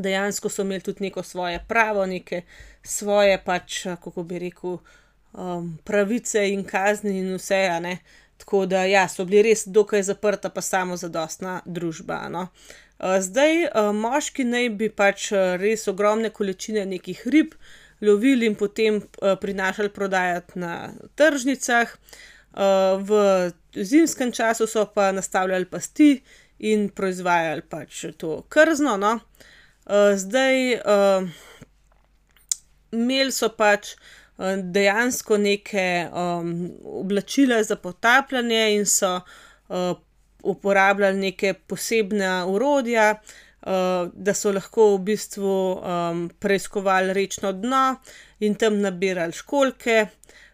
dejansko so imeli tudi neko svoje pravo, neke svoje pač, kako bi rekel, pravice in kazni in vse, ne. Tako da ja, so bili res dokaj zaprta pa samozadostna družba, no. zdaj, moški naj bi pač, res ogromne količine nekih rib lovili in potem, prinašali prodajat na tržnicah. v zimskem času so pa nastavljali pasti in proizvajali pač to krzno, no. zdaj, imeli so pač, Eh, dejansko neke um, oblačila za potapljanje in so uh, uporabljali neke posebna urodja, uh, eh, da so lahko v bistvu um, preiskovali rečno dno in tam nabirali školke.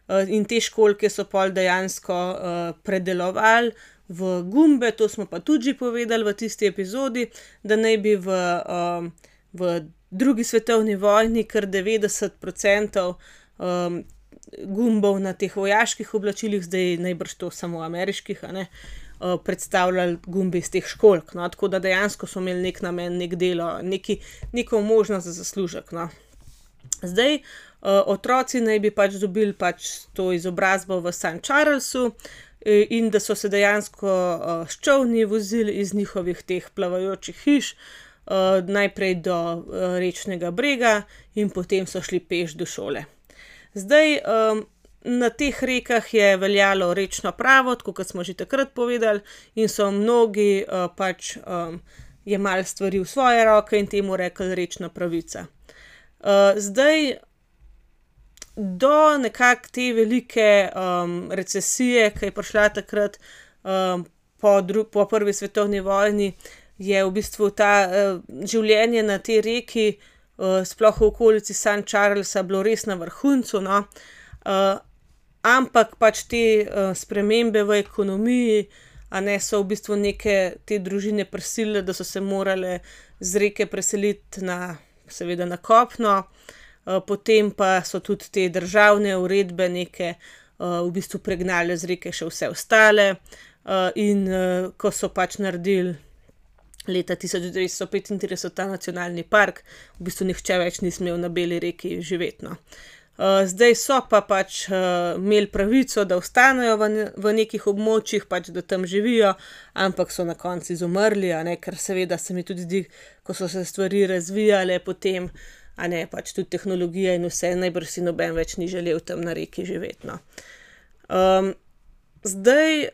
Uh, in te školke so pol dejansko uh, predelovali v gumbe, to smo pa tudi že povedali v tisti epizodi, da naj bi v, um, v drugi svetovni vojni kar 90% um, gumbov na teh vojaških oblačilih, zdaj najbrž to samo ameriških, ne, uh, predstavljali gumbi iz teh školk. No, tako da dejansko so imeli nek namen, nek delo, neki, neko možnost za zaslužek. No. Zdaj uh, otroci naj bi pač dobili pač to izobrazbo v St. Charlesu. E, in da so se dejansko uh, ščovni vozili iz njihovih teh plavajočih hiš, uh, najprej do uh, rečnega brega in potem so šli peš do šole. Zdaj, na teh rekah je veljalo rečno pravo, tako kot smo že takrat povedali, in so mnogi, pač, jemali stvari v svoje roke in temu rekli rečna pravica. zdaj do nekako te velike, recesije, ke je prišla takrat, po po prvi svetovni vojni, je v bistvu ta, življenje na tej reki, sploh v okolici St Charlesa bilo res na vrhuncu, no. ampak pač te, spremembe v ekonomiji, a ne, so v bistvu neke te družine prisilile, da so se morale z reke preseliti na, seveda na kopno. potem pa so tudi te državne uredbe neke, v bistvu pregnale z reke še vse ostale. in, ko so pač naredili leta tisoč devetsto petintrideset ta nacionalni park, v bistvu nihče več ni smel na Beli reki živeti, no. zdaj so pa pač, imeli pravico, da ostanejo v v nekih območjih, pač da tam živijo, ampak so na koncu izumrli, ne, ker seveda se mi tudi zdi, ko so se stvari razvijale potem, a ne, pač tudi tehnologija in vse, najbrž si noben več ni želel tam na reki živeti, no. zdaj,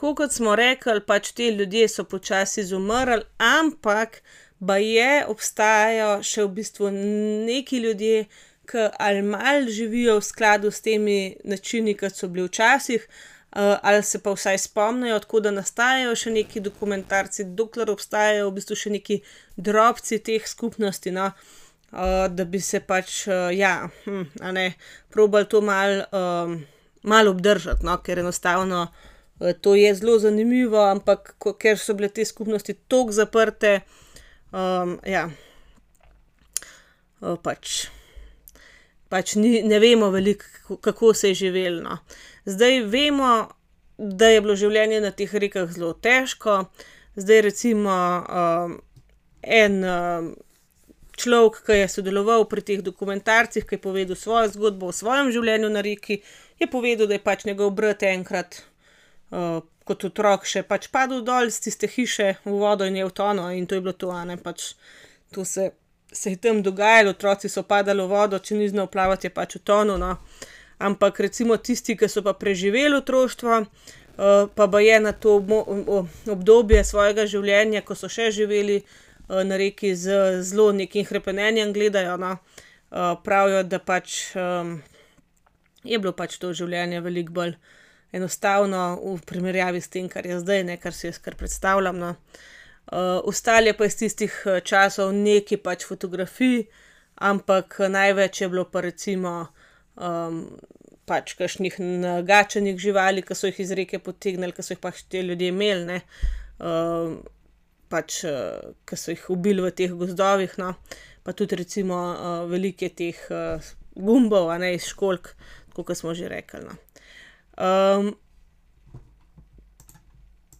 tako kot smo rekli, pač ti ljudje so počasi izumrli, ampak baje obstajajo še v bistvu neki ljudje, ke ali malo živijo v skladu s temi načini, kot so bili včasih, ali se pa vsaj spomnijo, tako da nastajajo še neki dokumentarci, dokler obstajajo v bistvu še neki drobci teh skupnosti, no. da bi se pač, ja, a ne, probali to malo, malo obdržati, no, ker enostavno, to je zelo zanimivo, ampak ker so bile te skupnosti toliko zaprte, ja, pač pač ni, ne vemo veliko, kako se je živelo, no. Zdaj vemo, da je bilo življenje na teh rekah zelo težko. Zdaj recimo, en, človek, ke je sodeloval pri teh dokumentarcih, ke je povedal svojo zgodbo o svojem življenju na reki, je povedal, da je pač njegov brat enkrat, kot otrok še pač padel dol s tiste hiše v vodo in je utonil in to je bilo to, a ne, pač to se, se je tam dogajalo, otroci so padali v vodo, če ni znal plavati, je pač utonil. No. Ampak recimo tisti, ki so pa preživeli otroštvo, uh, pa pa je na to obdobje svojega življenja, ko so še živeli uh, na reki z zelo nekim hrepenenjem, gledajo. No. Uh, pravijo, da pač um, je bilo pač to življenje veliko bolj enostavno v primerjavi s tem, kar je zdaj, ne kar si jaz kar predstavljam. No. Uh, Ostale pa iz tistih časov nekaj pač fotografij, ampak največ je bilo pa recimo um, pač kakšnih nagačenih živali, ki so jih iz reke potegnili, ki so jih pač ti ljudje imeli, uh, pač uh, ki so jih ubili v teh gozdovih. No. Pa tudi recimo uh, velike teh uh, gumbov, a ne iz školk, kot smo že rekli. No. Um,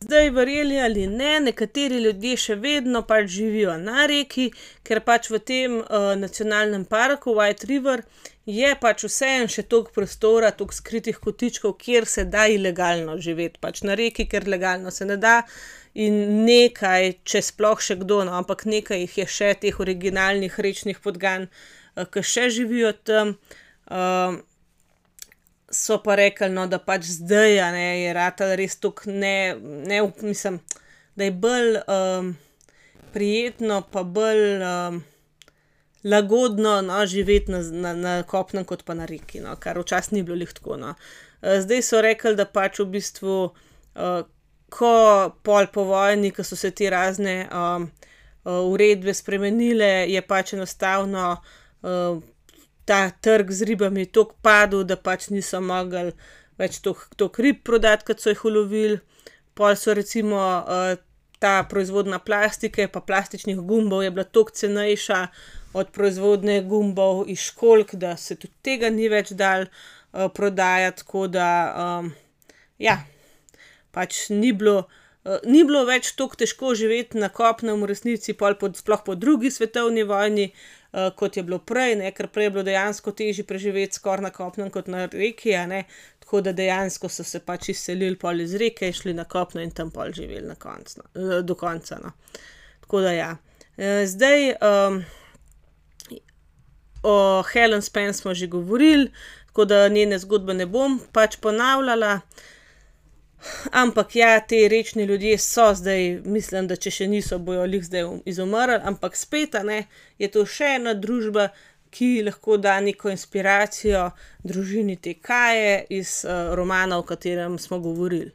zdaj, verjeli ali ne, nekateri ljudje še vedno pač živijo na reki, ker pač v tem uh, nacionalnem parku White River je pač vseeno še toliko prostora, toliko skritih kotičkov, kjer se da ilegalno živeti, pač na reki, ker legalno se ne da. In nekaj, če sploh še kdo, no, ampak nekaj jih je še teh originalnih rečnih podgan, uh, ki še živijo tam. So pa rekli, no, da pač zdaj ne, je ratelj res tako ne, ne, mislim, da je bolj um, prijetno, pa bolj um, lagodno no, živeti na, na, na kopnem, kot pa na reki, no, kar včasih ni bilo lahko. No. Uh, zdaj so rekli, da pač v bistvu, uh, ko pol po vojni, ko so se ti razne um, uh, uredbe spremenile, je pač enostavno. Uh, ta trg z ribami tako padel, da pač niso mogli več toliko rib prodati, kot so jih ulovili. Pol so recimo uh, ta proizvodna plastike, pa plastičnih gumbov je bila toliko cenejša od proizvodne gumbov iz školk, da se tudi tega ni več dal uh, prodajati, tako da um, ja, pač ni bilo. Uh, ni bilo več tako težko živeti na kopnem, v resnici, pod, sploh po drugi svetovni vojni, uh, uh, kot je bilo prej, ne? ker prej je bilo dejansko težje preživeti skoraj na kopnem kot na reki. Tako da dejansko so se pač izselili pol iz reke, šli na kopno in tam pol živeli konc, no, eh, do konca. No. Tako da ja. Eh, zdaj um, o Helen Spence smo že govorili, tako da njene zgodbe ne bom pač ponavljala. Ampak ja, ti rečni ljudje so zdaj, mislim, da če še niso, bojo jih zdaj izumrli, ampak spet ne, je to še ena družba, ki lahko da neko inspiracijo družini te Kaje iz uh, romana, o katerem smo govorili.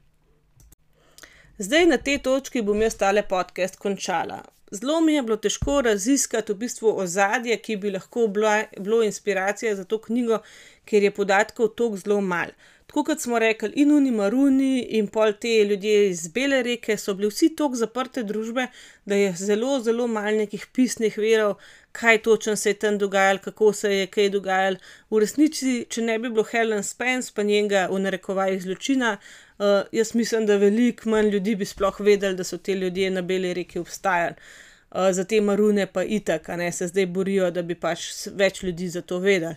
Zdaj na tej točki bom jaz tale podcast končala. Zelo mi je bilo težko raziskati v bistvu ozadje, ki bi lahko bila, bilo inspiracija za to knjigo, ker je podatkov tako zelo malo. Tako kot smo rekli, in oni maruni, in pol te ljudje iz Bele reke so bili vsi tako zaprte družbe, da je zelo, zelo malo nekih pisnih verov, kaj točno se je tam dogajalo, kako se je kaj dogajalo. V resnici, če ne bi bilo Helen Spence, pa njenega v narekovajih zločina, uh, jaz mislim, da veliko manj ljudi bi sploh vedeli, da so te ljudje na Bele reki obstajali. Uh, za te marune pa itak, a ne se zdaj borijo, da bi pač več ljudi za to vedeli.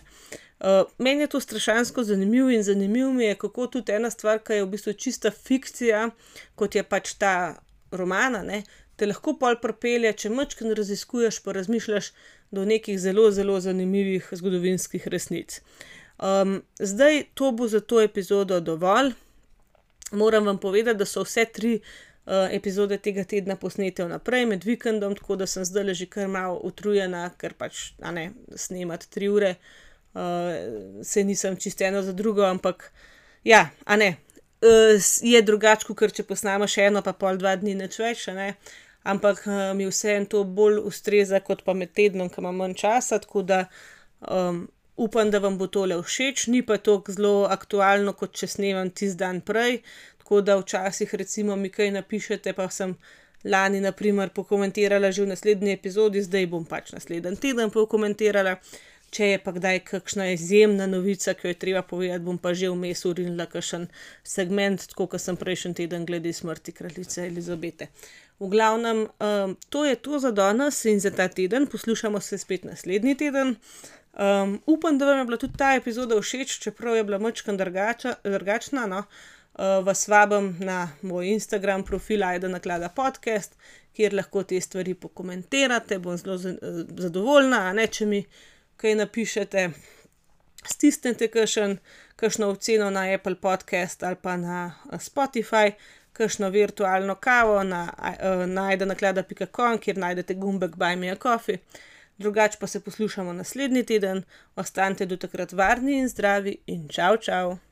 Uh, meni je to strašansko zanimivo in zanimivo mi je, kako tudi ena stvar, ki je v bistvu čista fikcija, kot je pač ta romana, ne, te lahko pol propelje, če mečken raziskuješ, pa razmišljaš do nekih zelo, zelo zanimivih zgodovinskih resnic. Um, zdaj to bo za to epizodo dovolj. Moram vam povedati, da so vse tri uh, epizode tega tedna posnete vnaprej med vikendom, tako da sem zdaj že kar malo utrujena, ker pač ne snemati tri ure uh, se nisem čisto eno za drugo, ampak ja, a ne. Uh, je drugače, kot če posnamemo še eno, pa pol dva dni neč več, ne. Ampak uh, mi vseeno to bolj ustreza, kot pa med tednom, ki imam manj časa. Tako da um, upam, da vam bo tole všeč, ni pa tako zelo aktualno, kot če snemam tisti dan prej. Tako da včasih, recimo, mi kaj napišete, pa sem lani, naprimer, pokomentirala že v naslednji epizodi, zdaj bom pač naslednji teden pokomentirala. Če je pa kdaj kakšna izjemna novica, ki jo je treba povedati, bom pa že vmes urinila kakšen segment, tako kot sem prejšnji teden glede smrti kraljice Elizabete. V glavnem, um, to je to za danes in za ta teden, poslušamo se spet naslednji teden. Um, upam, da vam je bila tudi ta epizoda všeč, čeprav je bila močkam drugačna. No? uh, vas vabim na moj Instagram profil Aida Naklada podcast, kjer lahko te stvari pokomentirate, bom zelo zadovoljna, a ne če mi kaj napišete. Stisnite kakšen, kakšno oceno na Apple podcast ali pa na Spotify, kakšno virtualno kavo na uh, najdenaklada.com, kjer najdete gumbek Buy Me a Coffee. Drugače pa se poslušamo naslednji teden, ostanite do takrat varni in zdravi in čau, čau!